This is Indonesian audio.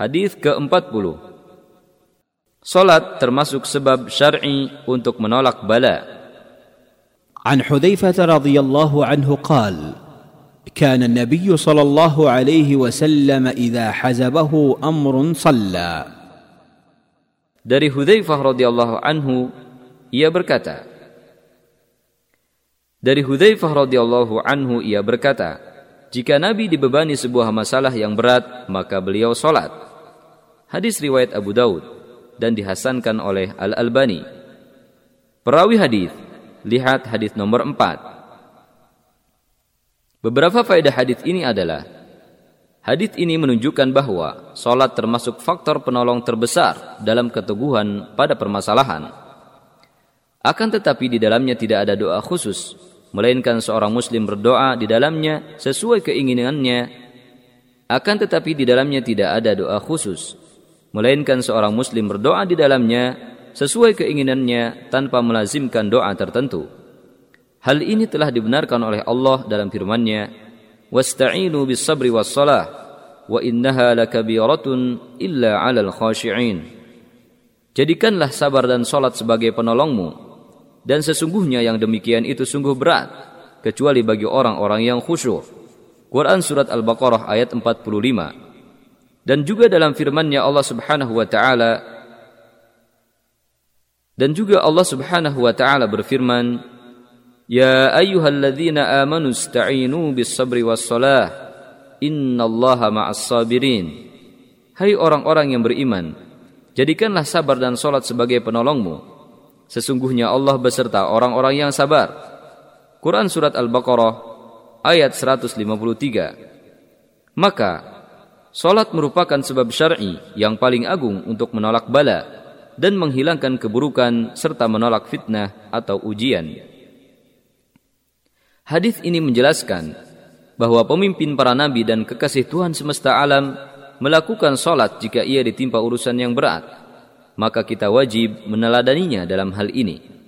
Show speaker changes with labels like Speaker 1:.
Speaker 1: Hadis ke-40. Salat termasuk sebab syar'i untuk menolak bala.
Speaker 2: عن حذيفه رضي الله عنه قال كان النبي صلى الله عليه وسلم اذا حزبه امر صلى
Speaker 1: Dari Hudzaifah radhiyallahu anhu ia berkata Dari Hudzaifah radhiyallahu anhu ia berkata jika Nabi dibebani sebuah masalah yang berat maka beliau salat Hadis riwayat Abu Daud dan dihasankan oleh Al-Albani Perawi hadis Lihat hadis nomor 4. Beberapa faedah hadis ini adalah Hadis ini menunjukkan bahwa solat termasuk faktor penolong terbesar dalam keteguhan pada permasalahan. Akan tetapi di dalamnya tidak ada doa khusus, melainkan seorang muslim berdoa di dalamnya sesuai keinginannya. Akan tetapi di dalamnya tidak ada doa khusus, melainkan seorang muslim berdoa di dalamnya sesuai keinginannya tanpa melazimkan doa tertentu. Hal ini telah dibenarkan oleh Allah dalam firman-Nya, "Wasta'inu bis-sabri was-salah, wa innaha lakabiratun illa 'alal khashi'in." Jadikanlah sabar dan salat sebagai penolongmu, dan sesungguhnya yang demikian itu sungguh berat, kecuali bagi orang-orang yang khusyuk. Quran Surat Al-Baqarah ayat 45 Dan juga dalam firman-Nya Allah Subhanahu wa taala dan juga Allah Subhanahu wa taala berfirman, "Ya ayyuhalladzina amanu ista'inu bis-sabri was-salah, innallaha ma'as sabirin." Hai orang-orang yang beriman, jadikanlah sabar dan salat sebagai penolongmu. Sesungguhnya Allah beserta orang-orang yang sabar. Quran surat Al-Baqarah ayat 153. Maka salat merupakan sebab syar'i yang paling agung untuk menolak bala dan menghilangkan keburukan serta menolak fitnah atau ujian. Hadis ini menjelaskan bahwa pemimpin para nabi dan kekasih Tuhan semesta alam melakukan sholat jika ia ditimpa urusan yang berat, maka kita wajib meneladaninya dalam hal ini.